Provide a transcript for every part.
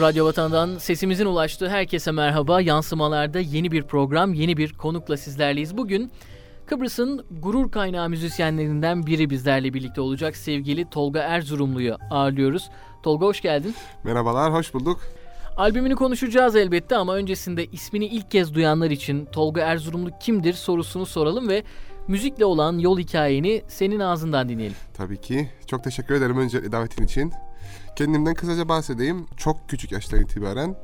Radyo Vatan'dan sesimizin ulaştığı herkese merhaba. Yansımalarda yeni bir program, yeni bir konukla sizlerleyiz. Bugün Kıbrıs'ın gurur kaynağı müzisyenlerinden biri bizlerle birlikte olacak. Sevgili Tolga Erzurumlu'yu ağırlıyoruz. Tolga hoş geldin. Merhabalar, hoş bulduk. Albümünü konuşacağız elbette ama öncesinde ismini ilk kez duyanlar için Tolga Erzurumlu kimdir sorusunu soralım ve müzikle olan yol hikayeni senin ağzından dinleyelim. Tabii ki. Çok teşekkür ederim öncelikle davetin için. Kendimden kısaca bahsedeyim. Çok küçük yaştan itibaren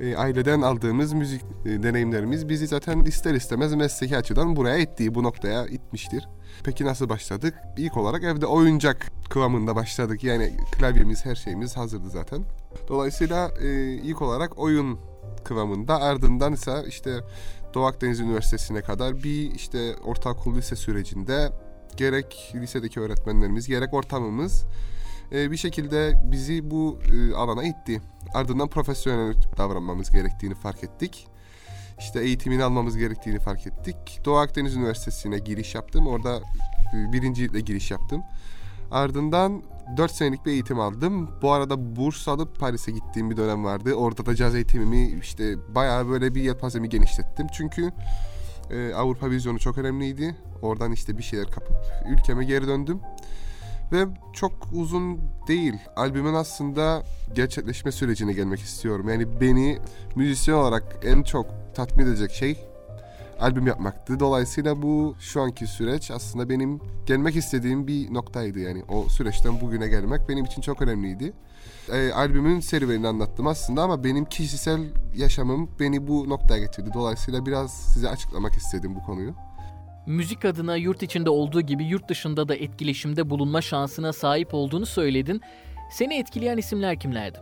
e, aileden aldığımız müzik e, deneyimlerimiz bizi zaten ister istemez mesleki açıdan buraya ittiği bu noktaya itmiştir. Peki nasıl başladık? İlk olarak evde oyuncak kıvamında başladık. Yani klavyemiz, her şeyimiz hazırdı zaten. Dolayısıyla e, ilk olarak oyun kıvamında ardından ise işte Doğu Akdeniz Üniversitesi'ne kadar bir işte ortaokul lise sürecinde gerek lisedeki öğretmenlerimiz gerek ortamımız e, bir şekilde bizi bu e, alana itti. Ardından profesyonel davranmamız gerektiğini fark ettik. İşte eğitimini almamız gerektiğini fark ettik. Doğu Akdeniz Üniversitesi'ne giriş yaptım. Orada e, birincilikle giriş yaptım. Ardından 4 senelik bir eğitim aldım. Bu arada burs alıp Paris'e gittiğim bir dönem vardı. Orada da caz eğitimimi işte bayağı böyle bir yelpazemi genişlettim. Çünkü e, Avrupa vizyonu çok önemliydi. Oradan işte bir şeyler kapıp ülkeme geri döndüm. Ve çok uzun değil. Albümün aslında gerçekleşme sürecine gelmek istiyorum. Yani beni müzisyen olarak en çok tatmin edecek şey albüm yapmaktı. Dolayısıyla bu şu anki süreç aslında benim gelmek istediğim bir noktaydı yani. O süreçten bugüne gelmek benim için çok önemliydi. E, albümün serüvenini anlattım aslında ama benim kişisel yaşamım beni bu noktaya getirdi. Dolayısıyla biraz size açıklamak istedim bu konuyu müzik adına yurt içinde olduğu gibi yurt dışında da etkileşimde bulunma şansına sahip olduğunu söyledin. Seni etkileyen isimler kimlerdi?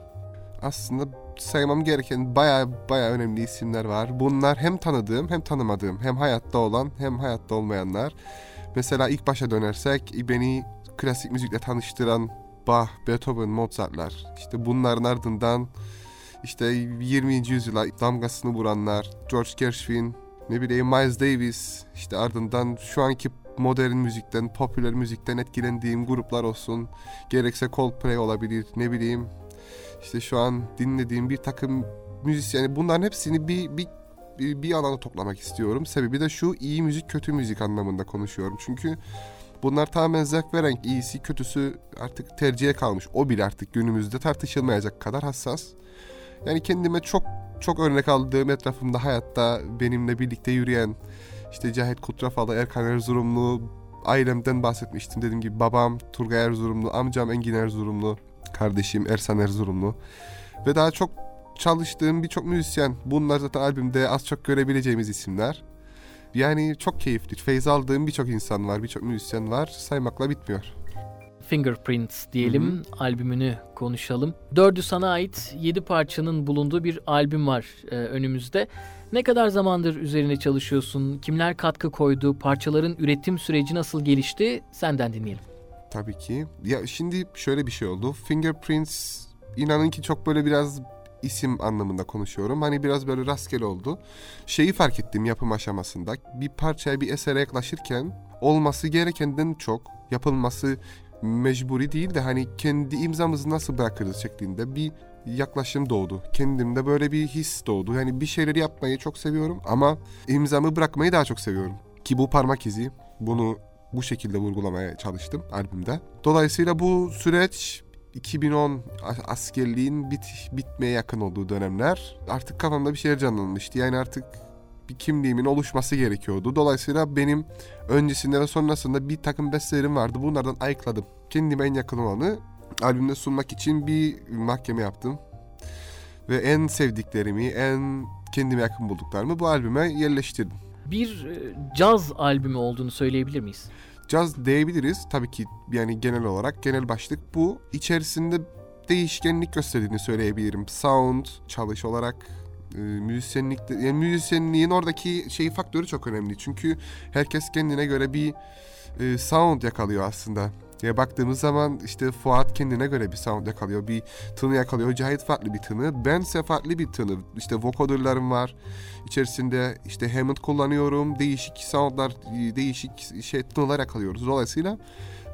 Aslında saymam gereken baya baya önemli isimler var. Bunlar hem tanıdığım hem tanımadığım, hem hayatta olan hem hayatta olmayanlar. Mesela ilk başa dönersek beni klasik müzikle tanıştıran Bach, Beethoven, Mozart'lar. İşte bunların ardından işte 20. yüzyıla damgasını vuranlar George Gershwin, ne bileyim Miles Davis işte ardından şu anki modern müzikten, popüler müzikten etkilendiğim gruplar olsun. Gerekse Coldplay olabilir ne bileyim. İşte şu an dinlediğim bir takım müzisyeni bunların hepsini bir, bir bir, bir alana toplamak istiyorum. Sebebi de şu iyi müzik kötü müzik anlamında konuşuyorum. Çünkü bunlar tamamen zevk veren iyisi kötüsü artık tercihe kalmış. O bile artık günümüzde tartışılmayacak kadar hassas. Yani kendime çok çok örnek aldığım etrafımda hayatta benimle birlikte yürüyen işte Cahit Kutrafalı, Erkan Erzurumlu, ailemden bahsetmiştim. Dediğim gibi babam Turgay Erzurumlu, amcam Engin Erzurumlu, kardeşim Ersan Erzurumlu. Ve daha çok çalıştığım birçok müzisyen. Bunlar zaten albümde az çok görebileceğimiz isimler. Yani çok keyifli. Feyz aldığım birçok insan var, birçok müzisyen var. Saymakla bitmiyor. Fingerprints diyelim. Hı hı. Albümünü konuşalım. Dördü sana ait yedi parçanın bulunduğu bir albüm var e, önümüzde. Ne kadar zamandır üzerine çalışıyorsun? Kimler katkı koydu? Parçaların üretim süreci nasıl gelişti? Senden dinleyelim. Tabii ki. Ya şimdi şöyle bir şey oldu. Fingerprints inanın ki çok böyle biraz isim anlamında konuşuyorum. Hani biraz böyle rastgele oldu. Şeyi fark ettim yapım aşamasında. Bir parçaya bir esere yaklaşırken olması gerekenden çok yapılması mecburi değil de hani kendi imzamızı nasıl bırakırız şeklinde bir yaklaşım doğdu. Kendimde böyle bir his doğdu. Yani bir şeyleri yapmayı çok seviyorum ama imzamı bırakmayı daha çok seviyorum. Ki bu parmak izi bunu bu şekilde vurgulamaya çalıştım albümde. Dolayısıyla bu süreç 2010 askerliğin bit, bitmeye yakın olduğu dönemler artık kafamda bir şeyler canlanmıştı. Yani artık bir kimliğimin oluşması gerekiyordu. Dolayısıyla benim öncesinde ve sonrasında bir takım bestelerim vardı. Bunlardan ayıkladım. Kendime en yakın olanı albümde sunmak için bir mahkeme yaptım. Ve en sevdiklerimi, en kendime yakın bulduklarımı bu albüme yerleştirdim. Bir e, caz albümü olduğunu söyleyebilir miyiz? Caz diyebiliriz. Tabii ki yani genel olarak genel başlık bu. İçerisinde değişkenlik gösterdiğini söyleyebilirim. Sound, çalış olarak, e, müzisyenlikte yani müzisyenliğin oradaki şey faktörü çok önemli. Çünkü herkes kendine göre bir e, sound yakalıyor aslında. Ya baktığımız zaman işte Fuat kendine göre bir sound yakalıyor, bir tını yakalıyor. Cahit farklı bir tını, bense farklı bir tını. İşte vocoderlarım var. İçerisinde işte Hammond kullanıyorum. Değişik soundlar, değişik şey tınılar yakalıyoruz. Dolayısıyla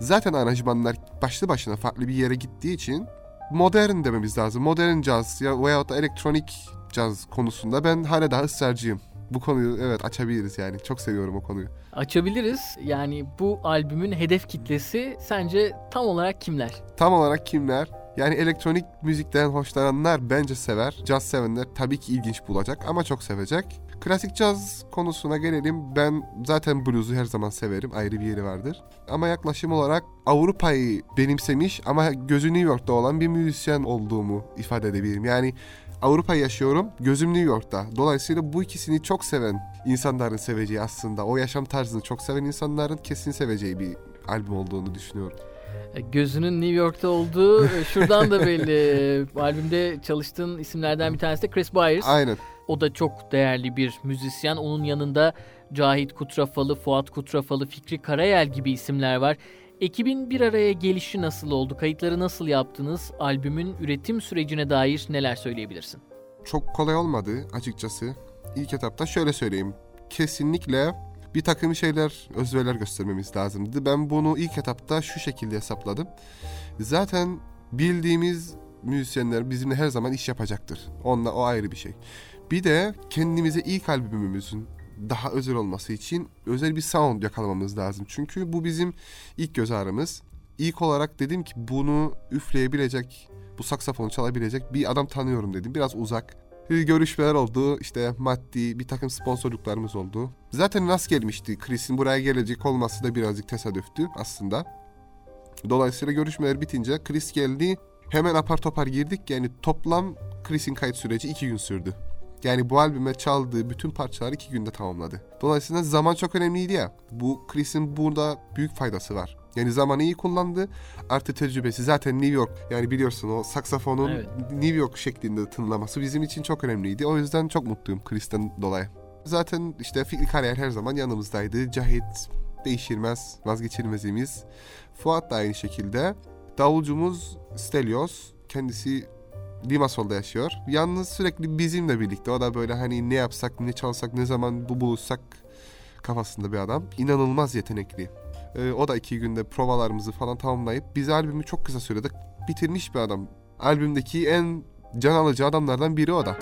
zaten aranjmanlar başlı başına farklı bir yere gittiği için modern dememiz lazım. Modern caz ya veyahut da elektronik caz konusunda ben hala daha ısrarcıyım. Bu konuyu evet açabiliriz yani. Çok seviyorum o konuyu. Açabiliriz. Yani bu albümün hedef kitlesi sence tam olarak kimler? Tam olarak kimler? Yani elektronik müzikten hoşlananlar bence sever. Caz sevenler tabii ki ilginç bulacak ama çok sevecek. Klasik caz konusuna gelelim. Ben zaten blues'u her zaman severim. Ayrı bir yeri vardır. Ama yaklaşım olarak Avrupa'yı benimsemiş ama gözü New York'ta olan bir müzisyen olduğumu ifade edebilirim. Yani Avrupa yaşıyorum, gözüm New York'ta. Dolayısıyla bu ikisini çok seven insanların seveceği aslında. O yaşam tarzını çok seven insanların kesin seveceği bir albüm olduğunu düşünüyorum. E, gözünün New York'ta olduğu e, şuradan da belli. Albümde çalıştığın isimlerden bir tanesi de Chris Byers. Aynen. O da çok değerli bir müzisyen. Onun yanında Cahit Kutrafalı, Fuat Kutrafalı, Fikri Karayel gibi isimler var. Ekibin bir araya gelişi nasıl oldu? Kayıtları nasıl yaptınız? Albümün üretim sürecine dair neler söyleyebilirsin? Çok kolay olmadı açıkçası. İlk etapta şöyle söyleyeyim. Kesinlikle bir takım şeyler, özverler göstermemiz lazımdı. Ben bunu ilk etapta şu şekilde hesapladım. Zaten bildiğimiz müzisyenler bizimle her zaman iş yapacaktır. Onunla o ayrı bir şey. Bir de kendimize ilk albümümüzün daha özel olması için özel bir sound yakalamamız lazım. Çünkü bu bizim ilk göz ağrımız. İlk olarak dedim ki bunu üfleyebilecek, bu saksafonu çalabilecek bir adam tanıyorum dedim. Biraz uzak. Görüşmeler oldu. İşte maddi bir takım sponsorluklarımız oldu. Zaten nasıl gelmişti? Chris'in buraya gelecek olması da birazcık tesadüftü aslında. Dolayısıyla görüşmeler bitince Chris geldi. Hemen apar topar girdik. Yani toplam Chris'in kayıt süreci iki gün sürdü. Yani bu albüme çaldığı bütün parçaları iki günde tamamladı. Dolayısıyla zaman çok önemliydi ya. Bu Chris'in burada büyük faydası var. Yani zamanı iyi kullandı. Artı tecrübesi zaten New York. Yani biliyorsun o saksafonun evet. New York şeklinde tınlaması bizim için çok önemliydi. O yüzden çok mutluyum Chris'ten dolayı. Zaten işte Fikri Kariyer her zaman yanımızdaydı. Cahit değişilmez, vazgeçilmezimiz. Fuat da aynı şekilde. Davulcumuz Stelios. Kendisi Limassol'da yaşıyor. Yalnız sürekli bizimle birlikte. O da böyle hani ne yapsak, ne çalsak, ne zaman bu buluşsak kafasında bir adam. İnanılmaz yetenekli. Ee, o da iki günde provalarımızı falan tamamlayıp biz albümü çok kısa sürede bitirmiş bir adam. Albümdeki en can alıcı adamlardan biri o da.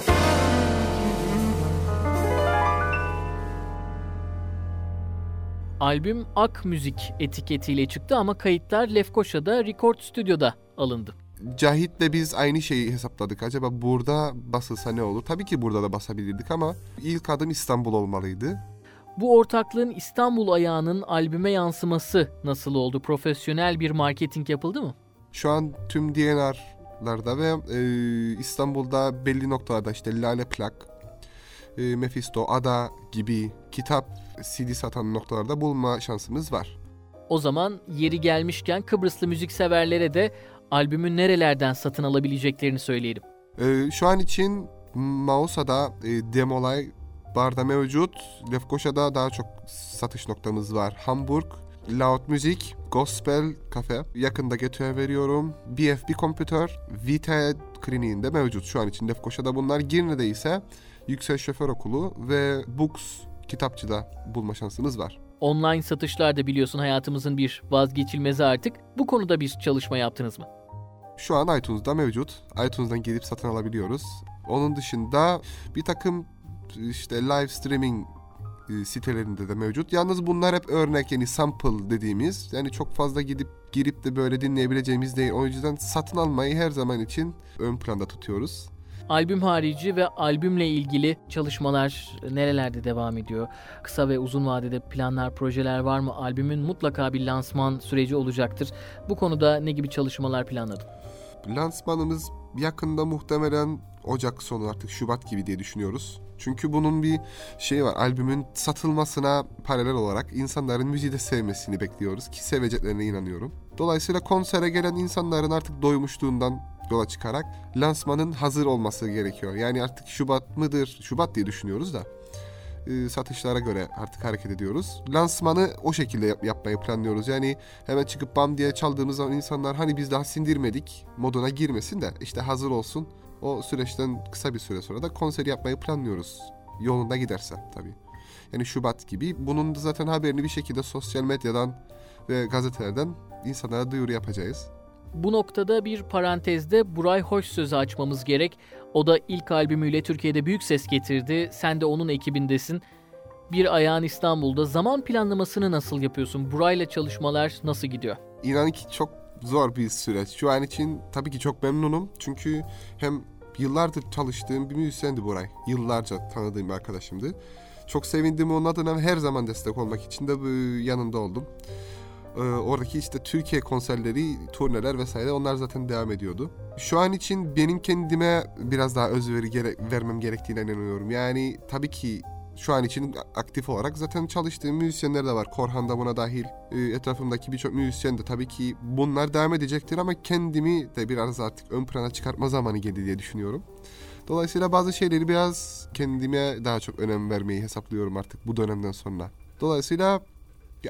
Albüm Ak Müzik etiketiyle çıktı ama kayıtlar Lefkoşa'da Record Stüdyo'da alındı. Cahit'le biz aynı şeyi hesapladık. Acaba burada basılsa ne olur? Tabii ki burada da basabilirdik ama ilk adım İstanbul olmalıydı. Bu ortaklığın İstanbul ayağının albüme yansıması nasıl oldu? Profesyonel bir marketing yapıldı mı? Şu an tüm DNR'larda ve e, İstanbul'da belli noktalarda işte Lale Plak, e, Mephisto, Ada gibi kitap CD satan noktalarda bulma şansımız var. O zaman yeri gelmişken Kıbrıslı müzik severlere de albümü nerelerden satın alabileceklerini söyleyelim. Ee, şu an için Mausa'da e, Demolay barda mevcut. Lefkoşa'da daha çok satış noktamız var. Hamburg, Loud Music, Gospel Cafe. Yakında Geto'ya veriyorum. BFB Computer, Vita kliniğinde mevcut şu an için Lefkoşa'da bunlar. Girne'de ise Yüksel Şoför Okulu ve Books kitapçıda bulma şansınız var. Online satışlar da biliyorsun hayatımızın bir vazgeçilmezi artık. Bu konuda bir çalışma yaptınız mı? Şu an iTunes'da mevcut. iTunes'dan gidip satın alabiliyoruz. Onun dışında bir takım işte live streaming e, sitelerinde de mevcut. Yalnız bunlar hep örnek yani sample dediğimiz. Yani çok fazla gidip girip de böyle dinleyebileceğimiz değil. O yüzden satın almayı her zaman için ön planda tutuyoruz. Albüm harici ve albümle ilgili çalışmalar nerelerde devam ediyor? Kısa ve uzun vadede planlar, projeler var mı? Albümün mutlaka bir lansman süreci olacaktır. Bu konuda ne gibi çalışmalar planladın? Lansmanımız yakında muhtemelen Ocak sonu artık Şubat gibi diye düşünüyoruz. Çünkü bunun bir şey var. Albümün satılmasına paralel olarak insanların müziği de sevmesini bekliyoruz ki seveceklerine inanıyorum. Dolayısıyla konsere gelen insanların artık doymuşluğundan yola çıkarak lansmanın hazır olması gerekiyor. Yani artık Şubat mıdır? Şubat diye düşünüyoruz da e, satışlara göre artık hareket ediyoruz. Lansmanı o şekilde yap- yapmayı planlıyoruz. Yani hemen çıkıp bam diye çaldığımız zaman insanlar hani biz daha sindirmedik moduna girmesin de işte hazır olsun. O süreçten kısa bir süre sonra da konser yapmayı planlıyoruz. Yolunda giderse tabii. Yani Şubat gibi. Bunun da zaten haberini bir şekilde sosyal medyadan ve gazetelerden insanlara duyuru yapacağız. Bu noktada bir parantezde Buray Hoş sözü açmamız gerek. O da ilk albümüyle Türkiye'de büyük ses getirdi. Sen de onun ekibindesin. Bir ayağın İstanbul'da. Zaman planlamasını nasıl yapıyorsun? Burayla çalışmalar nasıl gidiyor? İnan ki çok zor bir süreç. Şu an için tabii ki çok memnunum. Çünkü hem yıllardır çalıştığım bir müzisyendi Buray. Yıllarca tanıdığım bir arkadaşımdı. Çok sevindim onun adına her zaman destek olmak için de yanında oldum. Ee, oradaki işte Türkiye konserleri, turneler vesaire onlar zaten devam ediyordu. Şu an için benim kendime biraz daha özveri gere- vermem gerektiğine inanıyorum. Yani tabii ki şu an için aktif olarak zaten çalıştığım müzisyenler de var. Korhan da buna dahil. E, etrafımdaki birçok müzisyen de tabii ki bunlar devam edecektir ama kendimi de biraz artık ön plana çıkartma zamanı geldi diye düşünüyorum. Dolayısıyla bazı şeyleri biraz kendime daha çok önem vermeyi hesaplıyorum artık bu dönemden sonra. Dolayısıyla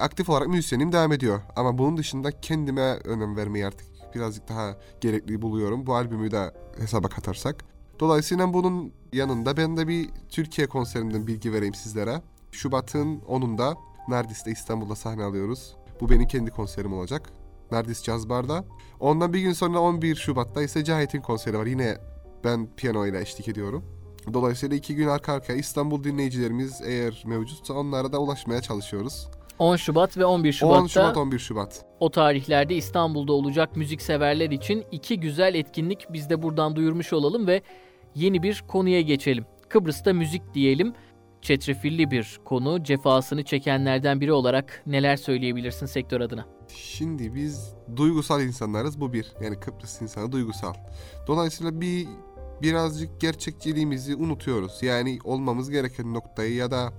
aktif olarak müzisyenim devam ediyor. Ama bunun dışında kendime önem vermeyi artık birazcık daha gerekli buluyorum. Bu albümü de hesaba katarsak. Dolayısıyla bunun yanında ben de bir Türkiye konserinden bilgi vereyim sizlere. Şubat'ın 10'unda Nardis'te İstanbul'da sahne alıyoruz. Bu benim kendi konserim olacak. Nardis Jazz Bar'da. Ondan bir gün sonra 11 Şubat'ta ise Cahit'in konseri var. Yine ben piyano ile eşlik ediyorum. Dolayısıyla iki gün arka arkaya İstanbul dinleyicilerimiz eğer mevcutsa onlara da ulaşmaya çalışıyoruz. 10 Şubat ve 11 Şubat'ta 10 Şubat 11 Şubat. O tarihlerde İstanbul'da olacak müzikseverler için iki güzel etkinlik biz de buradan duyurmuş olalım ve yeni bir konuya geçelim. Kıbrıs'ta müzik diyelim. Çetrefilli bir konu. Cefasını çekenlerden biri olarak neler söyleyebilirsin sektör adına? Şimdi biz duygusal insanlarız bu bir. Yani Kıbrıs insanı duygusal. Dolayısıyla bir birazcık gerçekçiliğimizi unutuyoruz. Yani olmamız gereken noktayı ya da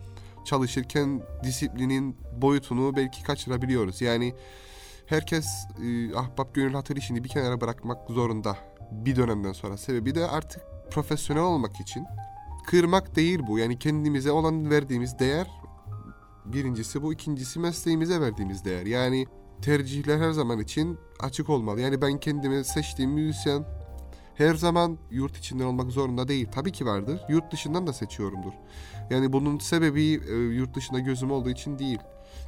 çalışırken disiplinin boyutunu belki kaçırabiliyoruz. Yani herkes e, ahbap gönül hatır işini bir kenara bırakmak zorunda bir dönemden sonra. Sebebi de artık profesyonel olmak için. Kırmak değil bu. Yani kendimize olan verdiğimiz değer birincisi bu. ikincisi mesleğimize verdiğimiz değer. Yani tercihler her zaman için açık olmalı. Yani ben kendime seçtiğim müzisyen her zaman yurt içinden olmak zorunda değil. Tabii ki vardır. Yurt dışından da seçiyorumdur. Yani bunun sebebi e, yurt dışında gözüm olduğu için değil.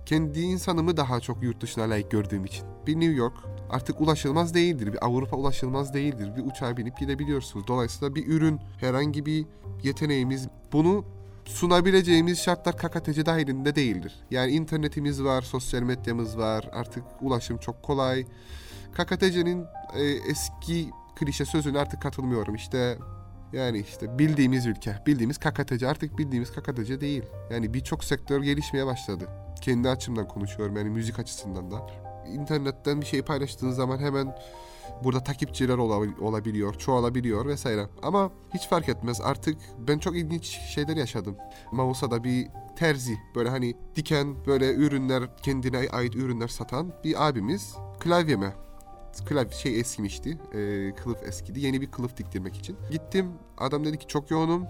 Kendi insanımı daha çok yurt dışına layık gördüğüm için. Bir New York artık ulaşılmaz değildir. Bir Avrupa ulaşılmaz değildir. Bir uçağa binip gidebiliyorsunuz. Dolayısıyla bir ürün, herhangi bir yeteneğimiz bunu sunabileceğimiz şartlar KKTC dahilinde değildir. Yani internetimiz var, sosyal medyamız var, artık ulaşım çok kolay. KKTC'nin e, eski klişe sözüne artık katılmıyorum. İşte yani işte bildiğimiz ülke, bildiğimiz KKTC artık bildiğimiz KKTC değil. Yani birçok sektör gelişmeye başladı. Kendi açımdan konuşuyorum yani müzik açısından da. İnternetten bir şey paylaştığınız zaman hemen burada takipçiler olabiliyor, çoğalabiliyor vesaire. Ama hiç fark etmez. Artık ben çok ilginç şeyler yaşadım. Mausa'da bir terzi böyle hani diken böyle ürünler kendine ait ürünler satan bir abimiz klavyeme klavye şey eskimişti. E, kılıf eskidi. Yeni bir kılıf diktirmek için. Gittim. Adam dedi ki çok yoğunum.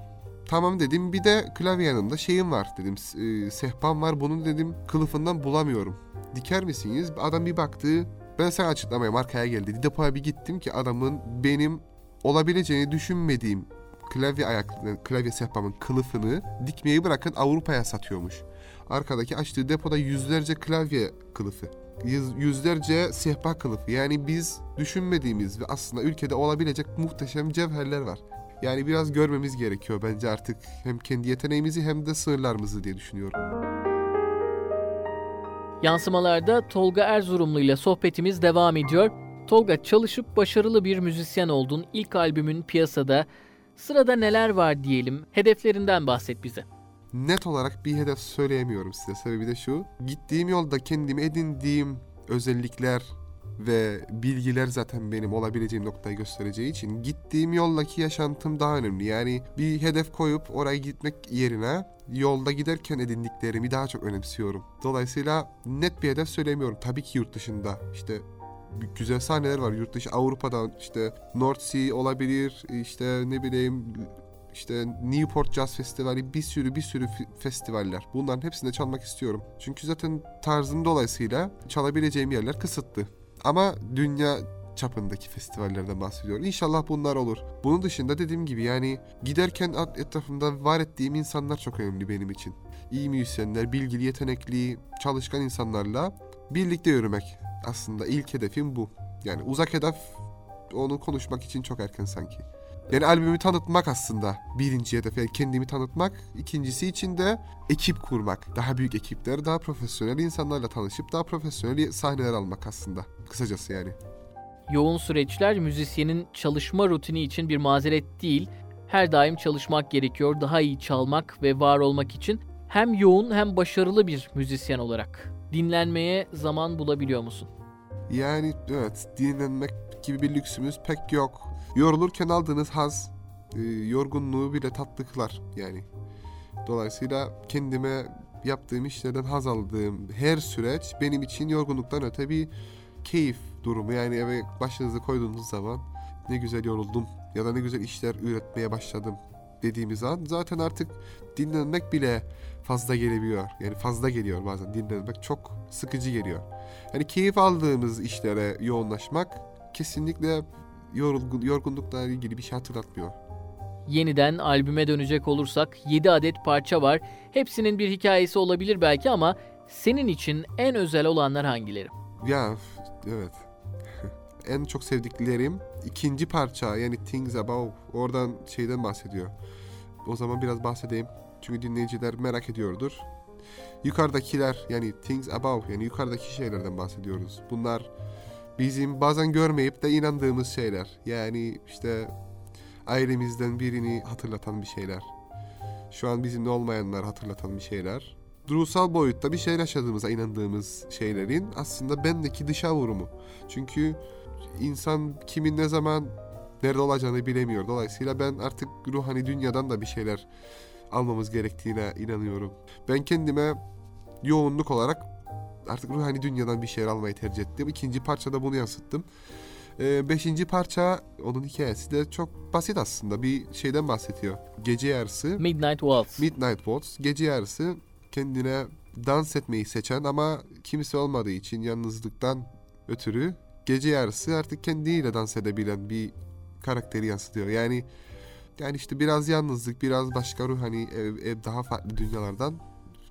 Tamam dedim. Bir de klavye yanında şeyim var dedim. E, sehpam var. Bunun dedim kılıfından bulamıyorum. Diker misiniz? Adam bir baktı. Ben sana açıklamaya markaya geldi. Depoya bir gittim ki adamın benim olabileceğini düşünmediğim klavye ayak, klavye sehpamın kılıfını dikmeyi bırakın Avrupa'ya satıyormuş. Arkadaki açtığı depoda yüzlerce klavye kılıfı yüzlerce sehpa kılıfı. Yani biz düşünmediğimiz ve aslında ülkede olabilecek muhteşem cevherler var. Yani biraz görmemiz gerekiyor bence artık hem kendi yeteneğimizi hem de sınırlarımızı diye düşünüyorum. Yansımalarda Tolga Erzurumlu ile sohbetimiz devam ediyor. Tolga çalışıp başarılı bir müzisyen oldun. İlk albümün piyasada. Sırada neler var diyelim. Hedeflerinden bahset bize net olarak bir hedef söyleyemiyorum size. Sebebi de şu. Gittiğim yolda kendimi edindiğim özellikler ve bilgiler zaten benim olabileceğim noktayı göstereceği için gittiğim yoldaki yaşantım daha önemli. Yani bir hedef koyup oraya gitmek yerine yolda giderken edindiklerimi daha çok önemsiyorum. Dolayısıyla net bir hedef söylemiyorum. Tabii ki yurt dışında işte güzel sahneler var yurt dışı Avrupa'da işte North Sea olabilir işte ne bileyim işte Newport Jazz Festivali bir sürü bir sürü festivaller. Bunların hepsinde çalmak istiyorum. Çünkü zaten tarzım dolayısıyla çalabileceğim yerler kısıtlı. Ama dünya çapındaki festivallerden bahsediyorum. İnşallah bunlar olur. Bunun dışında dediğim gibi yani giderken etrafımda var ettiğim insanlar çok önemli benim için. İyi müzisyenler, bilgili, yetenekli, çalışkan insanlarla birlikte yürümek. Aslında ilk hedefim bu. Yani uzak hedef onu konuşmak için çok erken sanki. Yani albümü tanıtmak aslında birinci hedef. Yani kendimi tanıtmak. ikincisi için de ekip kurmak. Daha büyük ekipler, daha profesyonel insanlarla tanışıp daha profesyonel sahneler almak aslında. Kısacası yani. Yoğun süreçler müzisyenin çalışma rutini için bir mazeret değil. Her daim çalışmak gerekiyor daha iyi çalmak ve var olmak için. Hem yoğun hem başarılı bir müzisyen olarak dinlenmeye zaman bulabiliyor musun? Yani evet dinlenmek gibi bir lüksümüz pek yok. Yorulurken aldığınız haz e, yorgunluğu bile tatlı kılar yani. Dolayısıyla kendime yaptığım işlerden haz aldığım her süreç benim için yorgunluktan öte bir keyif durumu. Yani eve başınızı koyduğunuz zaman ne güzel yoruldum ya da ne güzel işler üretmeye başladım dediğimiz an zaten artık dinlenmek bile fazla gelebiliyor. Yani fazla geliyor bazen dinlenmek çok sıkıcı geliyor. Yani keyif aldığımız işlere yoğunlaşmak kesinlikle yorgun, yorgunlukla ilgili bir şey hatırlatmıyor. Yeniden albüme dönecek olursak 7 adet parça var. Hepsinin bir hikayesi olabilir belki ama senin için en özel olanlar hangileri? Ya evet. en çok sevdiklerim ikinci parça yani Things Above oradan şeyden bahsediyor. O zaman biraz bahsedeyim. Çünkü dinleyiciler merak ediyordur. Yukarıdakiler yani Things Above yani yukarıdaki şeylerden bahsediyoruz. Bunlar bizim bazen görmeyip de inandığımız şeyler. Yani işte ailemizden birini hatırlatan bir şeyler. Şu an bizimle olmayanlar hatırlatan bir şeyler. Ruhsal boyutta bir şey yaşadığımıza inandığımız şeylerin aslında bendeki dışa vurumu. Çünkü insan kimin ne zaman nerede olacağını bilemiyor. Dolayısıyla ben artık ruhani dünyadan da bir şeyler almamız gerektiğine inanıyorum. Ben kendime yoğunluk olarak artık ruhani dünyadan bir şeyler almayı tercih ettim. İkinci parçada bunu yansıttım. Ee, beşinci parça onun hikayesi de çok basit aslında. Bir şeyden bahsediyor. Gece yarısı. Midnight Waltz. Midnight Waltz. Gece yarısı kendine dans etmeyi seçen ama kimse olmadığı için yalnızlıktan ötürü gece yarısı artık kendiyle dans edebilen bir karakteri yansıtıyor. Yani yani işte biraz yalnızlık, biraz başka ruh hani ev, ev daha farklı dünyalardan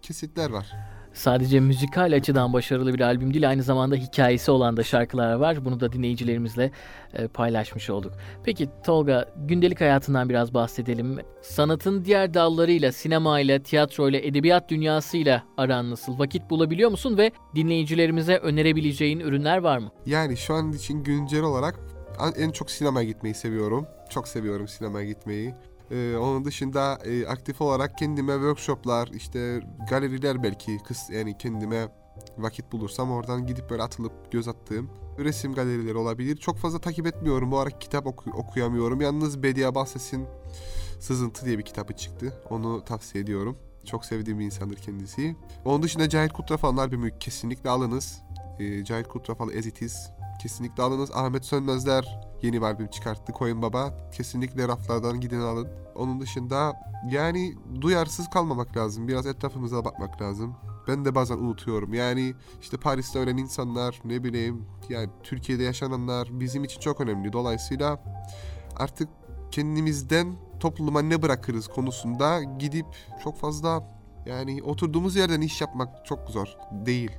kesitler var. Sadece müzikal açıdan başarılı bir albüm değil aynı zamanda hikayesi olan da şarkılar var. Bunu da dinleyicilerimizle e, paylaşmış olduk. Peki Tolga gündelik hayatından biraz bahsedelim. Sanatın diğer dallarıyla, sinemayla, tiyatroyla, edebiyat dünyasıyla aran nasıl? Vakit bulabiliyor musun ve dinleyicilerimize önerebileceğin ürünler var mı? Yani şu an için güncel olarak en çok sinemaya gitmeyi seviyorum. Çok seviyorum sinemaya gitmeyi. Ee, onun dışında e, aktif olarak kendime workshoplar, işte galeriler belki kıs yani kendime vakit bulursam oradan gidip böyle atılıp göz attığım resim galerileri olabilir. Çok fazla takip etmiyorum. Bu ara kitap oku- okuyamıyorum. Yalnız Bediye Bahses'in Sızıntı diye bir kitabı çıktı. Onu tavsiye ediyorum. Çok sevdiğim bir insandır kendisi. Onun dışında Cahit Kutrafalı'nın albümü kesinlikle alınız. Ee, Cahit It Is kesinlikle alınız. Ahmet Sönmezler yeni bir albüm çıkarttı. Koyun Baba kesinlikle raflardan gidin alın. Onun dışında yani duyarsız kalmamak lazım. Biraz etrafımıza bakmak lazım. Ben de bazen unutuyorum. Yani işte Paris'te ölen insanlar ne bileyim yani Türkiye'de yaşananlar bizim için çok önemli. Dolayısıyla artık kendimizden topluma ne bırakırız konusunda gidip çok fazla yani oturduğumuz yerden iş yapmak çok zor değil.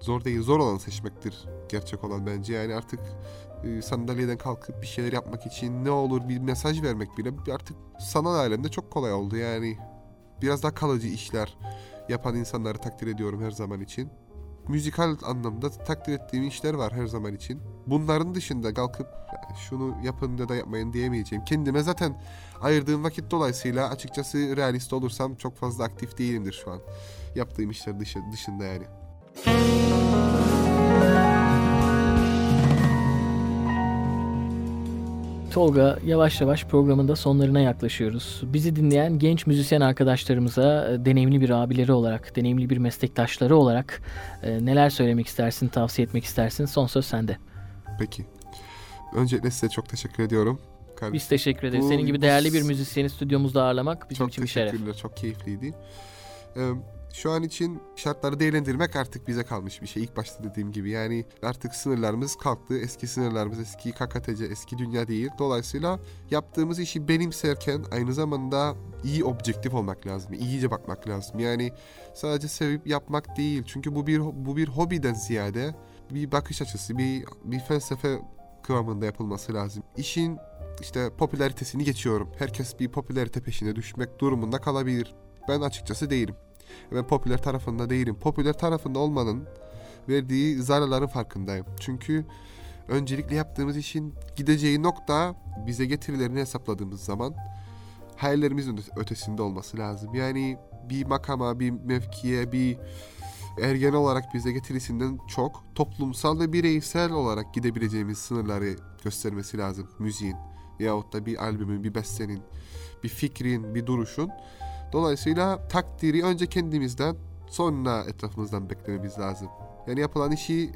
Zor değil, zor olan seçmektir gerçek olan bence. Yani artık e, sandalyeden kalkıp bir şeyler yapmak için ne olur bir mesaj vermek bile artık sanal alemde çok kolay oldu. Yani biraz daha kalıcı işler yapan insanları takdir ediyorum her zaman için. Müzikal anlamda takdir ettiğim işler var her zaman için. Bunların dışında kalkıp şunu yapın ya da yapmayın diyemeyeceğim. Kendime zaten ayırdığım vakit dolayısıyla açıkçası realist olursam çok fazla aktif değilimdir şu an. Yaptığım işler dışı, dışında yani. Tolga yavaş yavaş programın da sonlarına yaklaşıyoruz. Bizi dinleyen genç müzisyen arkadaşlarımıza e, deneyimli bir abileri olarak, deneyimli bir meslektaşları olarak e, neler söylemek istersin, tavsiye etmek istersin? Son söz sende. Peki. Öncelikle size çok teşekkür ediyorum. Kardeşim. Biz teşekkür ederiz. Bu, Senin gibi değerli bir müzisyeni stüdyomuzda ağırlamak bizim için bir şeref. Çok teşekkürler, çok keyifliydi. Ee, şu an için şartları değerlendirmek artık bize kalmış bir şey. İlk başta dediğim gibi yani artık sınırlarımız kalktı. Eski sınırlarımız eski KKTC, eski dünya değil. Dolayısıyla yaptığımız işi benimserken aynı zamanda iyi objektif olmak lazım. İyice bakmak lazım. Yani sadece sevip yapmak değil. Çünkü bu bir bu bir hobiden ziyade bir bakış açısı, bir bir felsefe kıvamında yapılması lazım. İşin işte popülaritesini geçiyorum. Herkes bir popülarite peşine düşmek durumunda kalabilir. Ben açıkçası değilim. Ben popüler tarafında değilim. Popüler tarafında olmanın verdiği zararların farkındayım. Çünkü öncelikle yaptığımız işin gideceği nokta bize getirilerini hesapladığımız zaman hayallerimizin ötesinde olması lazım. Yani bir makama, bir mevkiye, bir ergen olarak bize getirisinden çok toplumsal ve bireysel olarak gidebileceğimiz sınırları göstermesi lazım müziğin yahut da bir albümün, bir bestenin, bir fikrin, bir duruşun. Dolayısıyla takdiri önce kendimizden sonra etrafımızdan beklememiz lazım. Yani yapılan işi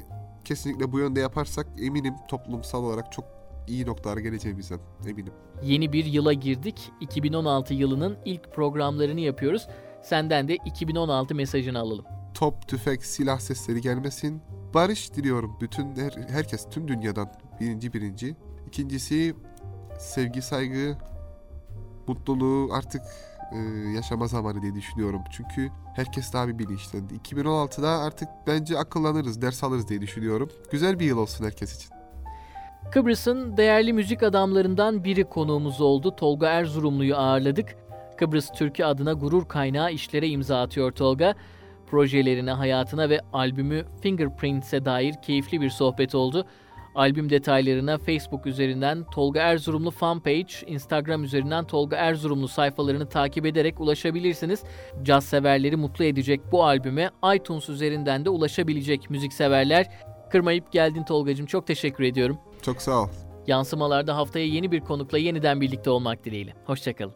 kesinlikle bu yönde yaparsak eminim toplumsal olarak çok iyi noktalara geleceğimizden eminim. Yeni bir yıla girdik. 2016 yılının ilk programlarını yapıyoruz. Senden de 2016 mesajını alalım. Top, tüfek, silah sesleri gelmesin. Barış diliyorum bütün her, herkes tüm dünyadan birinci birinci. İkincisi sevgi, saygı, mutluluğu artık e, yaşama zamanı diye düşünüyorum. Çünkü herkes daha bir bilinçlendi. 2016'da artık bence akıllanırız, ders alırız diye düşünüyorum. Güzel bir yıl olsun herkes için. Kıbrıs'ın değerli müzik adamlarından biri konuğumuz oldu. Tolga Erzurumlu'yu ağırladık. Kıbrıs Türkü adına gurur kaynağı işlere imza atıyor Tolga. Projelerine, hayatına ve albümü Fingerprints'e dair keyifli bir sohbet oldu. Albüm detaylarına Facebook üzerinden Tolga Erzurumlu fanpage, Instagram üzerinden Tolga Erzurumlu sayfalarını takip ederek ulaşabilirsiniz. Caz severleri mutlu edecek bu albüme iTunes üzerinden de ulaşabilecek müzikseverler. Kırmayıp geldin Tolgacığım. Çok teşekkür ediyorum. Çok sağ ol. Yansımalarda haftaya yeni bir konukla yeniden birlikte olmak dileğiyle. Hoşçakalın.